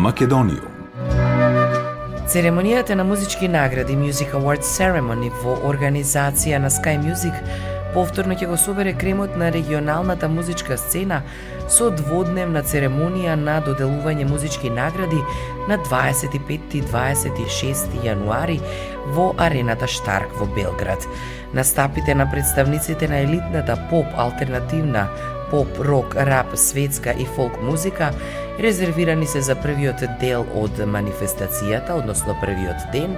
Македониум. Церемонијата на музички награди Music Awards Ceremony во организација на Sky Music повторно ќе го собере кремот на регионалната музичка сцена со дводневна церемонија на доделување музички награди на 25 и 26 јануари во арената Штарк во Белград. Настапите на представниците на елитната поп, алтернативна, поп, рок, рап, светска и фолк музика резервирани се за првиот дел од манифестацијата, односно првиот ден,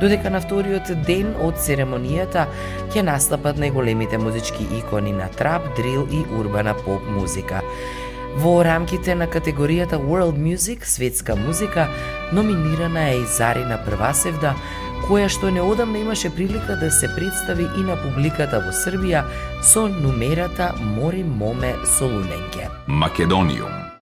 додека на вториот ден од церемонијата ќе настапат најголемите музички икони на трап, дрил и урбана поп музика. Во рамките на категоријата World Music, светска музика, номинирана е и Зарина Првасевда, која што неодамна имаше прилика да се представи и на публиката во Србија со нумерата Мори Моме Солуненке. Македониум.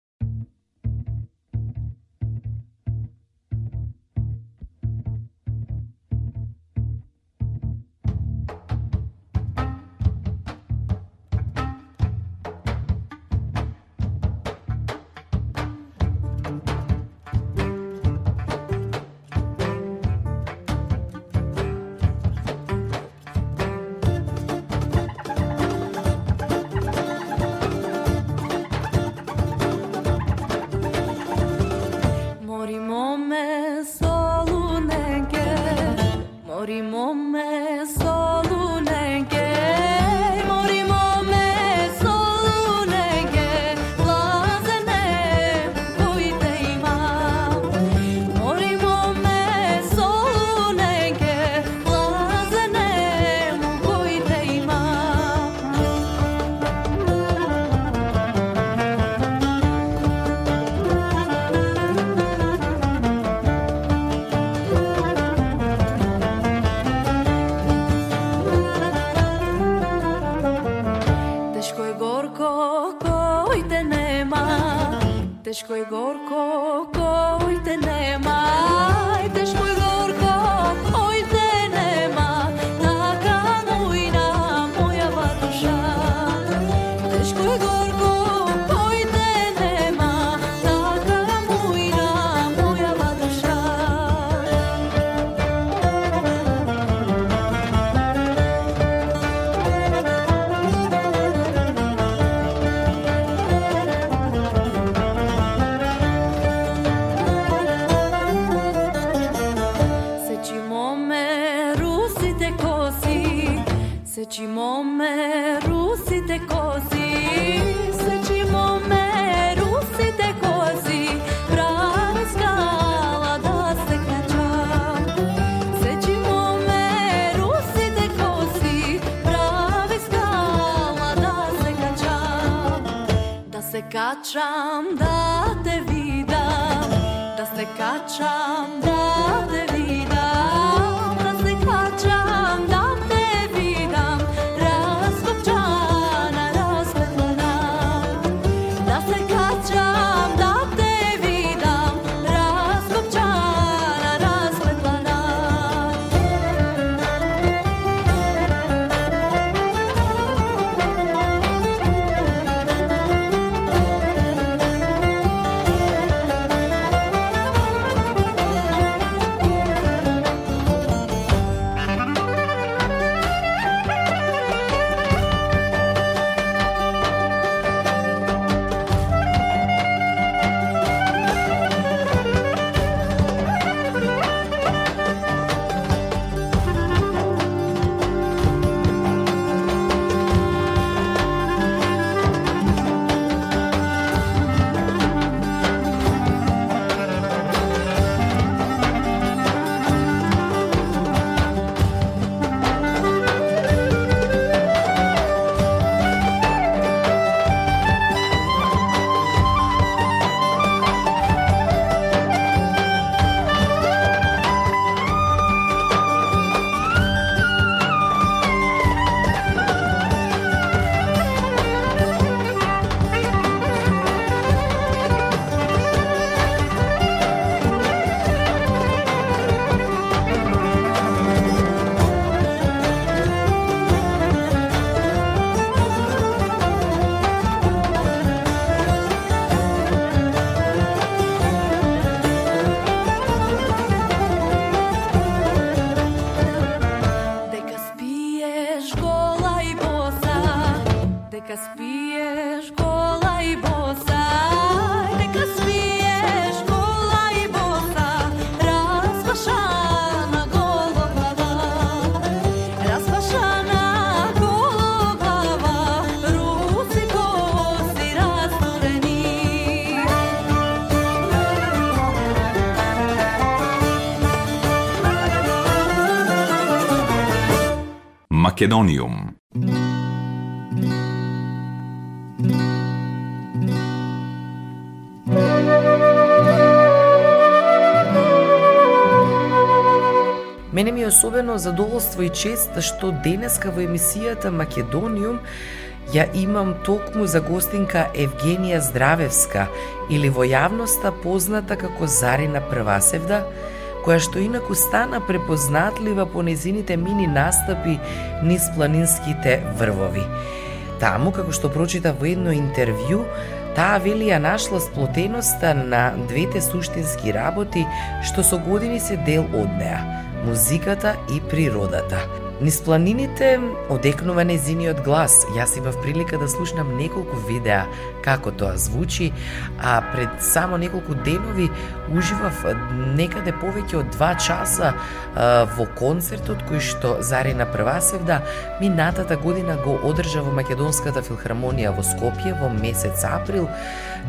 上 Македониум. Мене ми е особено задоволство и чест да што денеска во емисијата Македониум ја имам токму за гостинка Евгенија Здравевска или во јавноста позната како Зарина Првасевда, која што инаку стана препознатлива по незините мини настапи низ планинските врвови. Таму, како што прочита во едно интервју, таа вели ја нашла сплотеноста на двете суштински работи што со години се дел од неа музиката и природата. Низ планините одекнува незиниот глас. Јас имав прилика да слушнам неколку видеа како тоа звучи, а пред само неколку денови уживав некаде повеќе од два часа а, во концертот кој што Зарина Првасевда минатата година го одржа во Македонската филхармонија во Скопје во месец април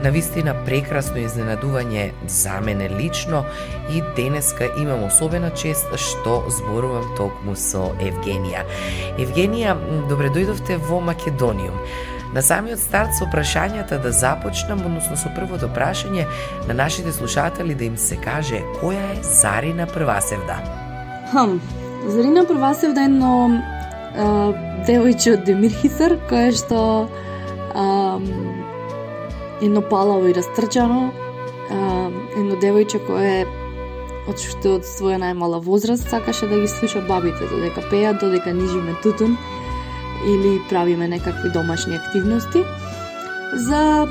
на вистина прекрасно изненадување за мене лично и денеска имам особена чест што зборувам токму со Евгенија. Евгенија, добре дојдовте во Македониум. На самиот старт со прашањата да започнам, односно со првото прашање на нашите слушатели да им се каже која е Зарина Првасевда. Хм, Зарина Првасевда е едно девојче од Демирхисар, кое што е едно палаво и растрчано, е едно девојче кое е што од своја најмала возраст сакаше да ги слуша бабите додека пеат, додека нижиме тутун или правиме некакви домашни активности. За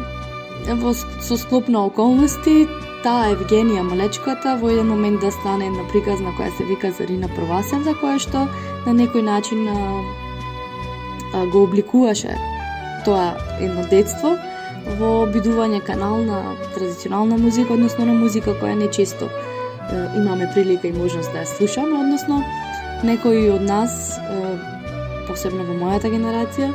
во со склоп на околности таа Евгенија Малечката во еден момент да стане една приказна која се вика Зарина Првасен, за која што на некој начин а, а, го обликуваше тоа едно детство во обидување канал на традиционална музика, односно на музика која не често имаме прилика и можност да ја слушаме, односно некои од нас, посебно во мојата генерација,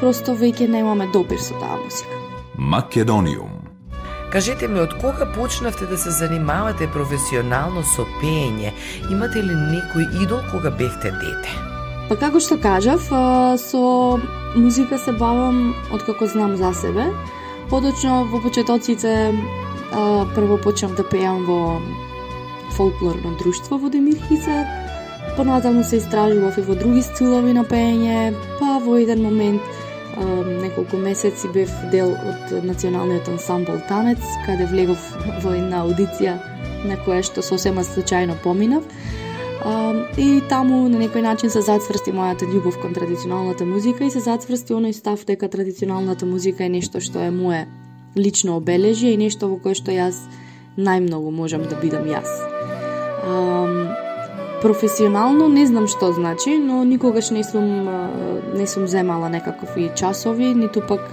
просто веќе немаме допир со таа музика. Македониум. Кажете ми, од кога почнавте да се занимавате професионално со пеење? Имате ли некој идол кога бевте дете? Па како што кажав, со музика се бавам од како знам за себе. Подочно во почетоците прво почнав да пеам во фолклорно друштво во Демирхица, понатаму се истражував и во други стилови на пеење, па во еден момент неколку месеци бев дел од националниот ансамбл Танец, каде влегов во една аудиција на која што сосема случајно поминав. и таму на некој начин се зацврсти мојата љубов кон традиционалната музика и се зацврсти оној став дека традиционалната музика е нешто што е мое лично обележје и нешто во кое што јас најмногу можам да бидам јас. Um, професионално не знам што значи, но никогаш не сум не сум земала некакви часови, ниту пак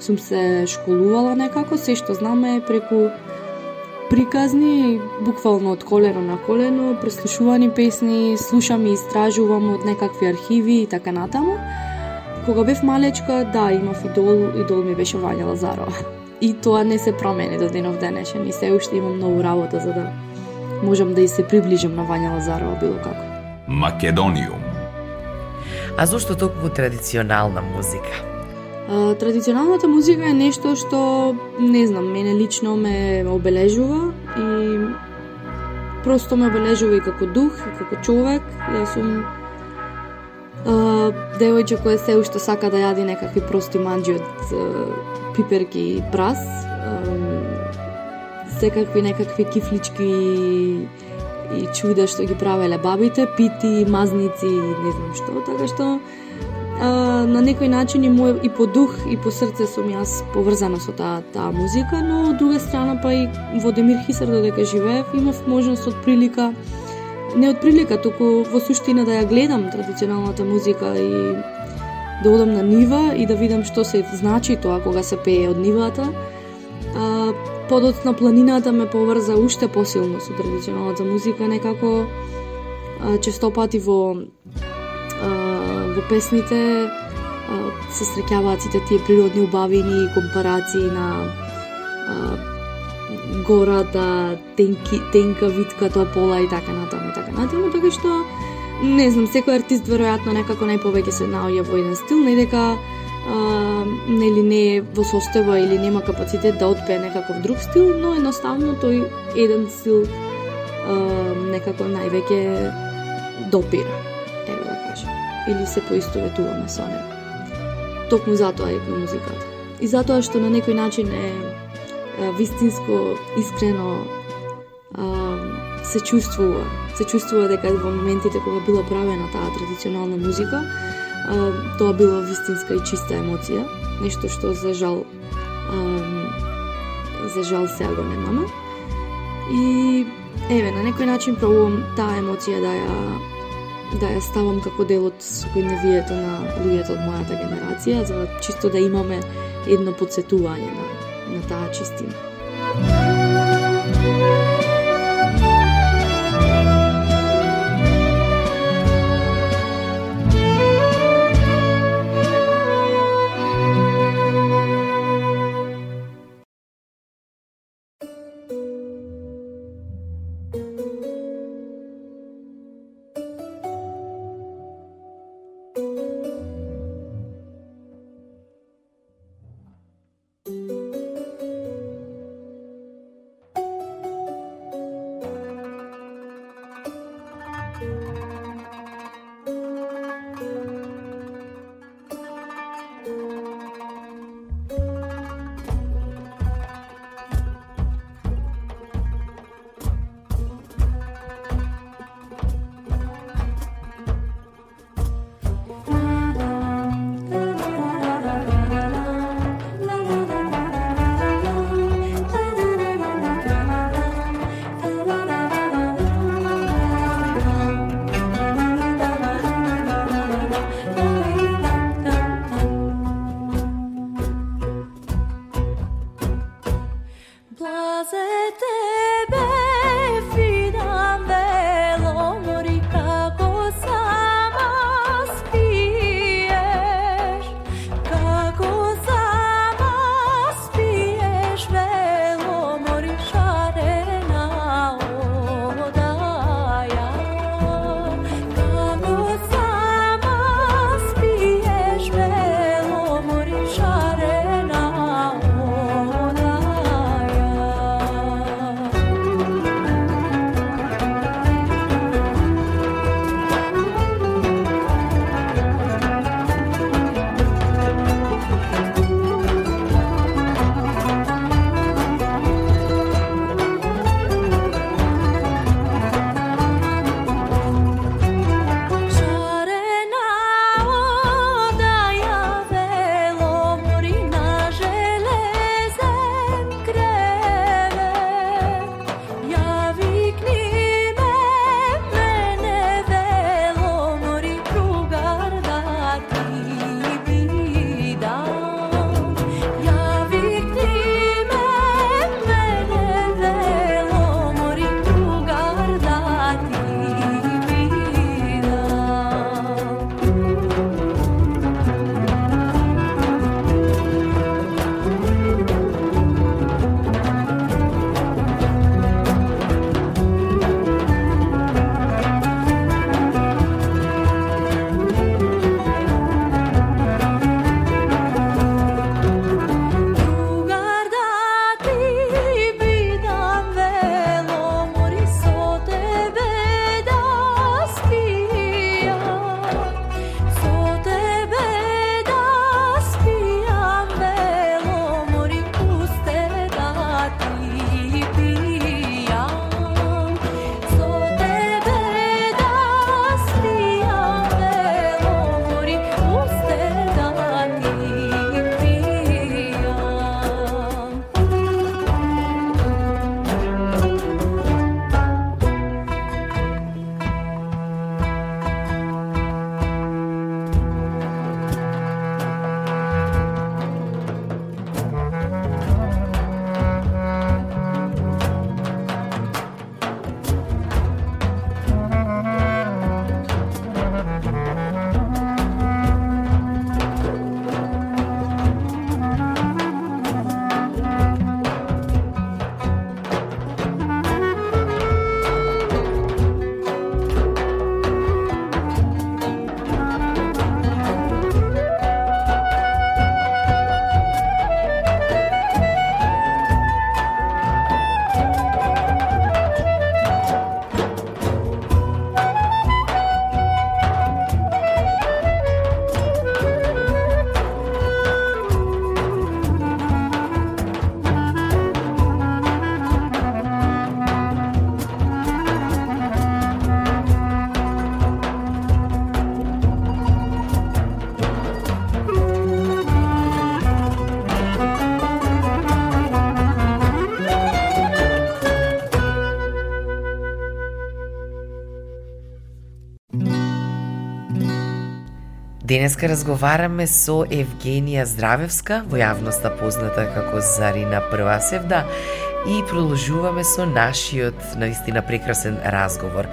сум се школувала некако, се што знаме е преку приказни, буквално од колено на колено, преслушувани песни, слушам и истражувам од некакви архиви и така натаму. Кога бев малечка, да, имав идол, идол ми беше Вања Лазарова. И тоа не се промени до денов денешен и се уште имам многу работа за да можам да и се приближам на Вања Лазарова било како. Македониум. А зошто толку традиционална музика? А, традиционалната музика е нешто што, не знам, мене лично ме обележува и просто ме обележува и како дух, и како човек. Јас сум девојче кое се уште сака да јади некакви прости манџи од пиперки и прас, секакви некакви кифлички и чуда што ги правеле бабите, пити, мазници, не знам што, така што а, на некој начин и мој и по дух и по срце сум јас поврзана со таа таа музика, но од друга страна па и во Демир Хисар додека живеев имав можност од прилика не од прилика, туку во суштина да ја гледам традиционалната музика и да одам на нива и да видам што се значи тоа кога се пее од нивата. А, подоцна планината ме поврза уште посилно со традиционалната музика, некако а, често пати во а, во песните а, се среќаваат сите тие природни убавини и компарации на гората, да тенки, тенка витка тоа пола и така натаму и така натаму, така што не знам, секој артист веројатно некако најповеќе се наоѓа во еден стил, не дека а, нели не е во состојба или нема капацитет да отпее некаков друг стил, но едноставно тој еден стил а, некако највеќе допира, еве да кажем, или се поистоветуваме со него. Токму затоа е музиката. И затоа што на некој начин е вистинско, искрено а, се чувствува, се чувствува дека во моментите кога била правена таа традиционална музика, а, тоа била вистинска и чиста емоција, нешто што за жал а, за жал сега го немаме. И еве на некој начин пробувам таа емоција да ја да ја ставам како дел од секојдневието на луѓето од мојата генерација, за чисто да имаме едно подсетување на, на таа чистина. Денеска разговараме со Евгенија Здравевска, во јавноста позната како Зарина Првасевда, и продолжуваме со нашиот наистина прекрасен разговор.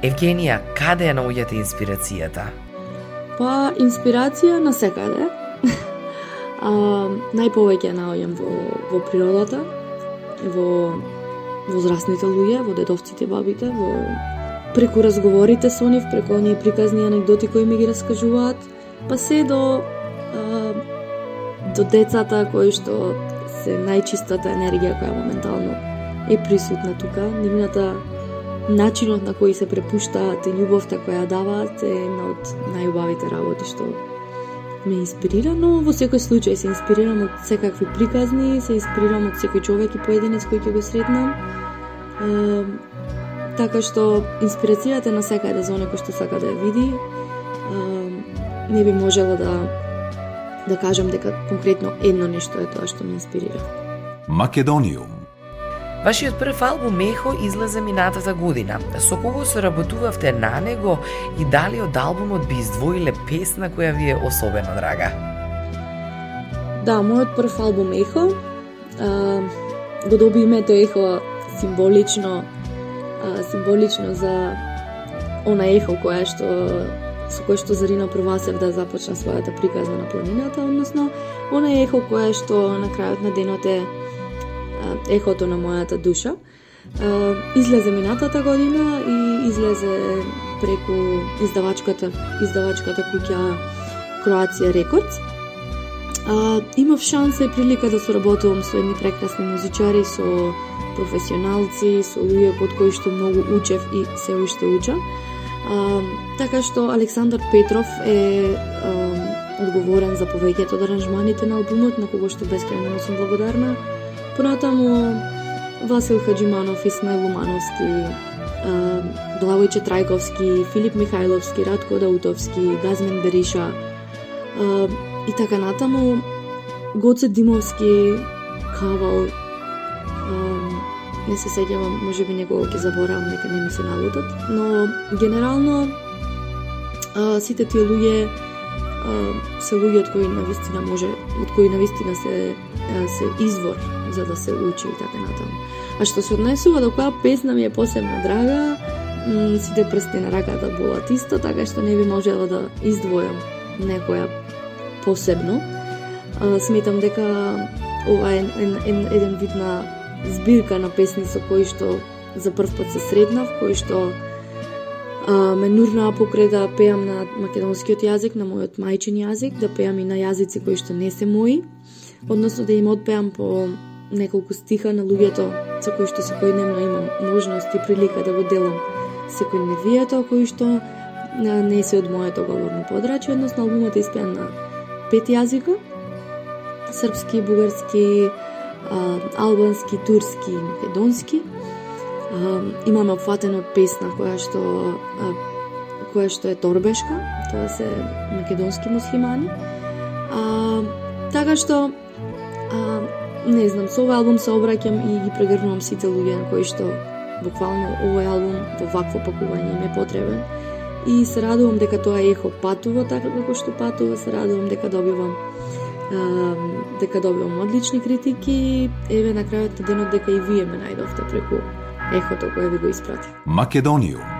Евгенија, каде ја наоѓате инспирацијата? Па, инспирација на секаде. а, најповеќе ја наоѓам во, во природата, во возрастните луѓе, во дедовците, бабите, во преку разговорите со нив, преку оние приказни анекдоти кои ми ги раскажуваат, па се до а, до децата кои што се најчистата енергија која моментално е присутна тука, нивната начинот на кој се препуштаат и љубовта која даваат е една од најубавите работи што ме инспирира, но во секој случај се инспирирам од секакви приказни, се инспирирам од секој човек и поединец кој ќе го сретнам. Така што инспирацијата на секаде за оној кој што сака да ја види, не би можела да да кажам дека конкретно едно нешто е тоа што ме инспирира. Македониум Вашиот прв албум Ехо излезе минатата година. Со кого соработувавте на него и дали од албумот би издвоиле песна која ви е особено драга? Да, мојот прв албум Ехо а, го доби името Ехо символично а, символично за она ехо која што со кој што Зарина Првасев да започна својата приказна на планината, односно она ехо која што на крајот на денот е ехото на мојата душа. Излезе минатата година и излезе преку издавачката издавачката куќа Кроација Рекордс. имав шанса и прилика да соработувам со едни прекрасни музичари, со професионалци, со луѓе под кои што многу учев и се уште учам. А, така што Александар Петров е а, одговорен за повеќето од аранжманите на албумот, на кого што бескрајно сум благодарна. Понатаму Васил Хаджиманов, Исмаил Лумановски, Блавојче Трајковски, Филип Михајловски, Радко Даутовски, Газмен Бериша и така натаму Гоце Димовски, Кавал, не се сеќавам, може би некого ќе заборавам, нека не ми се налутат, но генерално сите тие луѓе се луѓе од кои навистина може, од кои навистина се се извор за да се учи и така натаму. А што се однесува до која песна ми е посебно драга, сите прсти на раката болат исто, така што не би можела да издвојам некоја посебно. сметам дека ова е еден вид на збирка на песни со кои што за прв пат се среднав, кои што а, ме нурнаа покрај да пеам на македонскиот јазик, на мојот мајчин јазик, да пеам и на јазици кои што не се мои, односно да им одпеам по неколку стиха на луѓето со кои што секојдневно имам можност и прилика да го делам секојдневието, кои што не се од моето говорно подрачје, односно албумот е испеан на пет јазика, српски, бугарски, албански, турски и македонски. Имаме опфатено песна која што која што е торбешка, тоа се македонски муслимани. А, така што а, не знам, со овој албум се обраќам и ги прегрнувам сите луѓе на кои што буквално овој албум во вакво пакување им е потребен. И се радувам дека тоа ехо патува така како што патува, се радувам дека добивам дека добивам одлични критики, еве на крајот денот дека и вие ме најдовте преку ехото кое ви го испратив. Македониум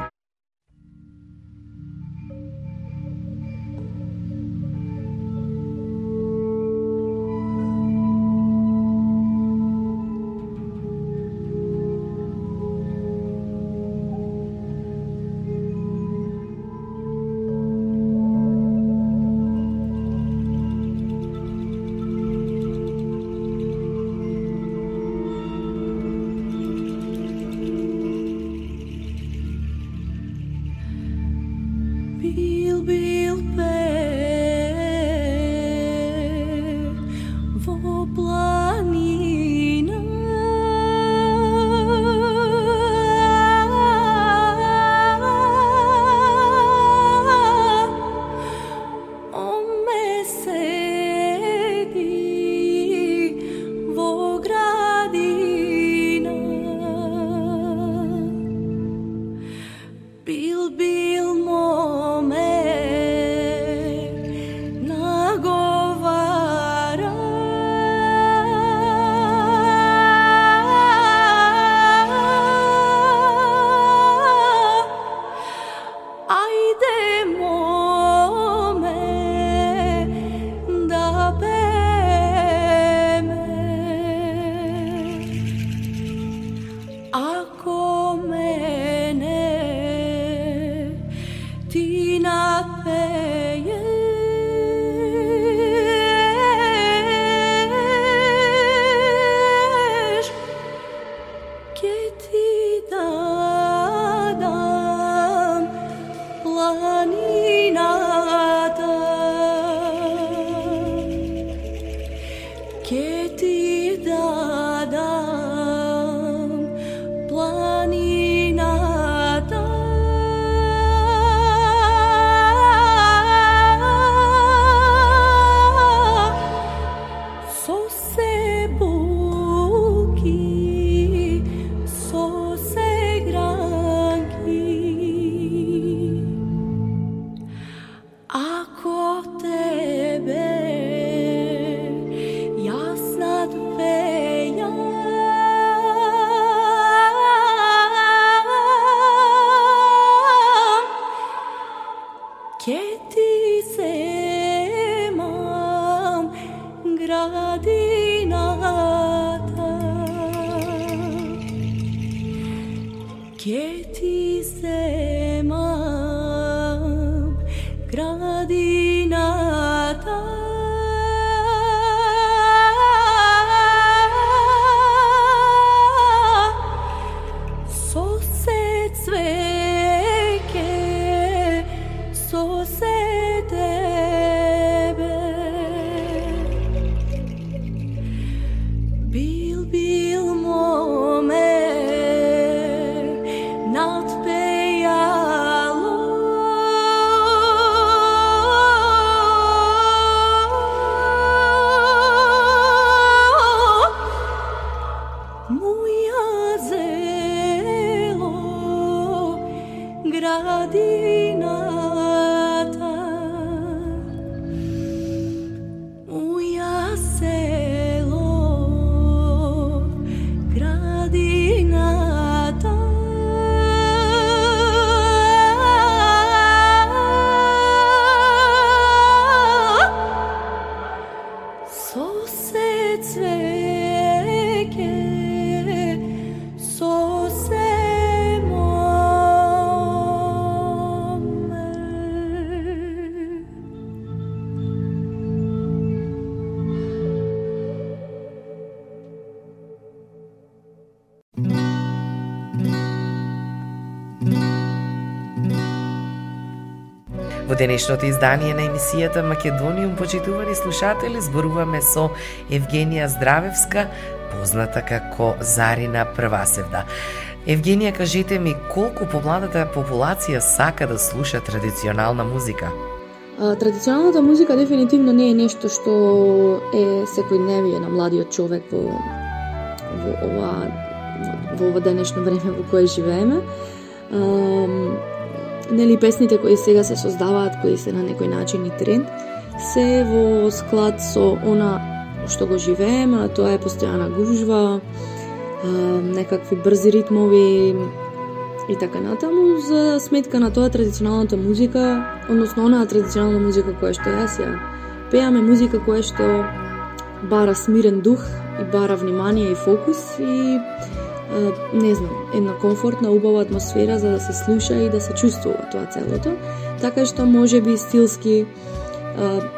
денешното издание на емисијата Македониум, почитувани слушатели, зборуваме со Евгенија Здравевска, позната како Зарина Првасевда. Евгенија, кажете ми, колку помладата популација сака да слуша традиционална музика? Традиционалната музика дефинитивно не е нешто што е секојдневие на младиот човек во, во ова во ова денешно време во кое живееме. Нели песните кои сега се создаваат, кои се на некој начин и тренд, се во склад со она што го живееме, а тоа е постојана гужва, некакви брзи ритмови и така натаму, за сметка на тоа традиционалната музика, односно онаа традиционална музика која што јас ја пеаме музика која што бара смирен дух и бара внимание и фокус и не знам, една комфортна, убава атмосфера за да се слуша и да се чувствува тоа целото. Така што може би стилски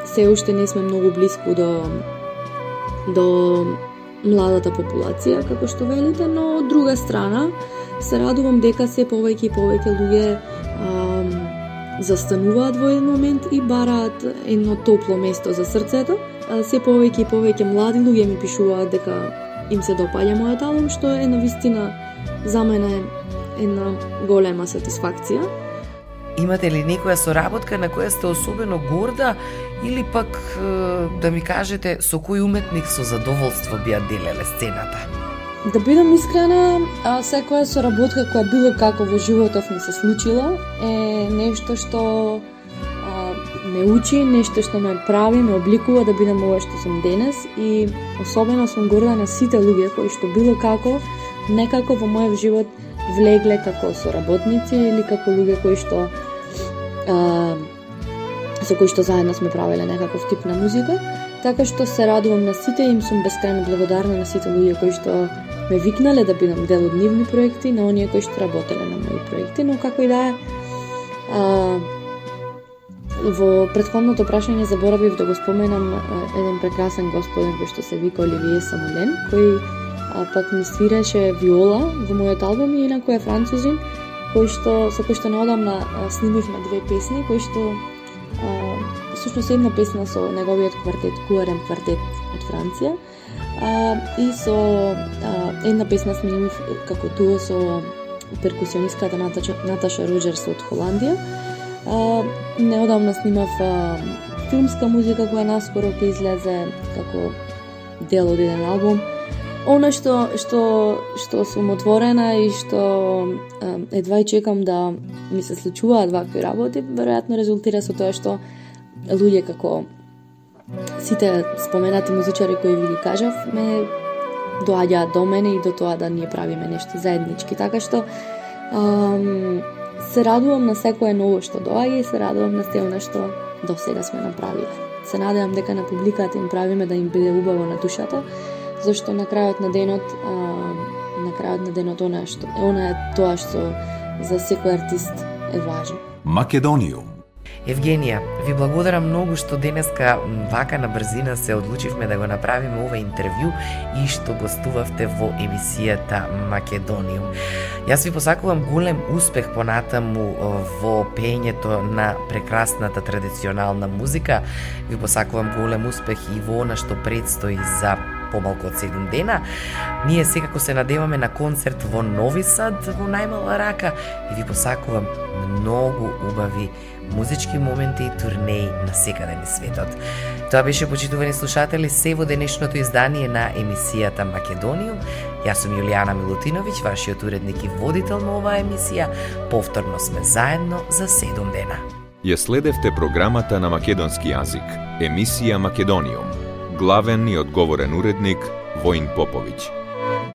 се уште не сме многу близко до до младата популација, како што велите, но од друга страна се радувам дека се повеќе и повеќе луѓе застануваат во еден момент и бараат едно топло место за срцето. Се повеќе и повеќе млади луѓе ми пишуваат дека им се допаѓа мојот албум, што е на вистина за мене една голема сатисфакција. Имате ли некоја соработка на која сте особено горда или пак да ми кажете со кој уметник со задоволство би ја делеле сцената? Да бидам искрена, а секоја соработка која било како во животов ми се случила е нешто што ме учи, нешто што ме прави, ме обликува да бидам ова што сум денес и особено сум горда на сите луѓе кои што било како некако во мојот живот влегле како соработници или како луѓе кои што а, со кои што заедно сме правеле некаков тип на музика, така што се радувам на сите и им сум бескрајно благодарна на сите луѓе кои што ме викнале да бидам дел од нивни проекти, на оние кои што работеле на мои проекти, но како и да е, во предходното прашање заборавив да го споменам еден прекрасен господин кој што се вика Оливие Самулен, кој а, пак ми свираше виола во мојот албум и инако е французин, кој што со кој што неодамна снимивме две песни кој што а, всушност една песна со неговиот квартет Куарен квартет од Франција а, и со а, една песна снимив како туо со перкусионистката Наташа, Наташа Роджерс од Холандија. А, неодамна снимав а, филмска музика која наскоро ќе излезе како дел од еден албум Оно што што што сум отворена и што едва и чекам да ми се случуваат вакви работи, веројатно резултира со тоа што луѓе како сите споменати музичари кои ви ги кажав ме доаѓаат до мене и до тоа да ние правиме нешто заеднички. Така што ам, се радувам на секое ново што доаѓа и се радувам на се што до сега сме направиле. Се надевам дека на публиката им правиме да им биде убаво на душата зашто на крајот на денот а, на крајот на денот она што она е тоа што за секој артист е важно. Македониум Евгенија, ви благодарам многу што денеска вака на брзина се одлучивме да го направиме ова интервју и што гостувавте во емисијата Македониум. Јас ви посакувам голем успех понатаму во пењето на прекрасната традиционална музика. Ви посакувам голем успех и во она што предстои за помалку од 7 дена. Ние секако се надеваме на концерт во Нови Сад во најмала рака и ви посакувам многу убави музички моменти и турнеи на секаде низ светот. Тоа беше почитувани слушатели се во денешното издание на емисијата Македониум. Јас сум Јулијана Милутиновиќ, вашиот уредник и водител на оваа емисија. Повторно сме заедно за 7 дена. Ја следевте програмата на македонски јазик, емисија Македониум главен и одговорен уредник Воин Поповиќ.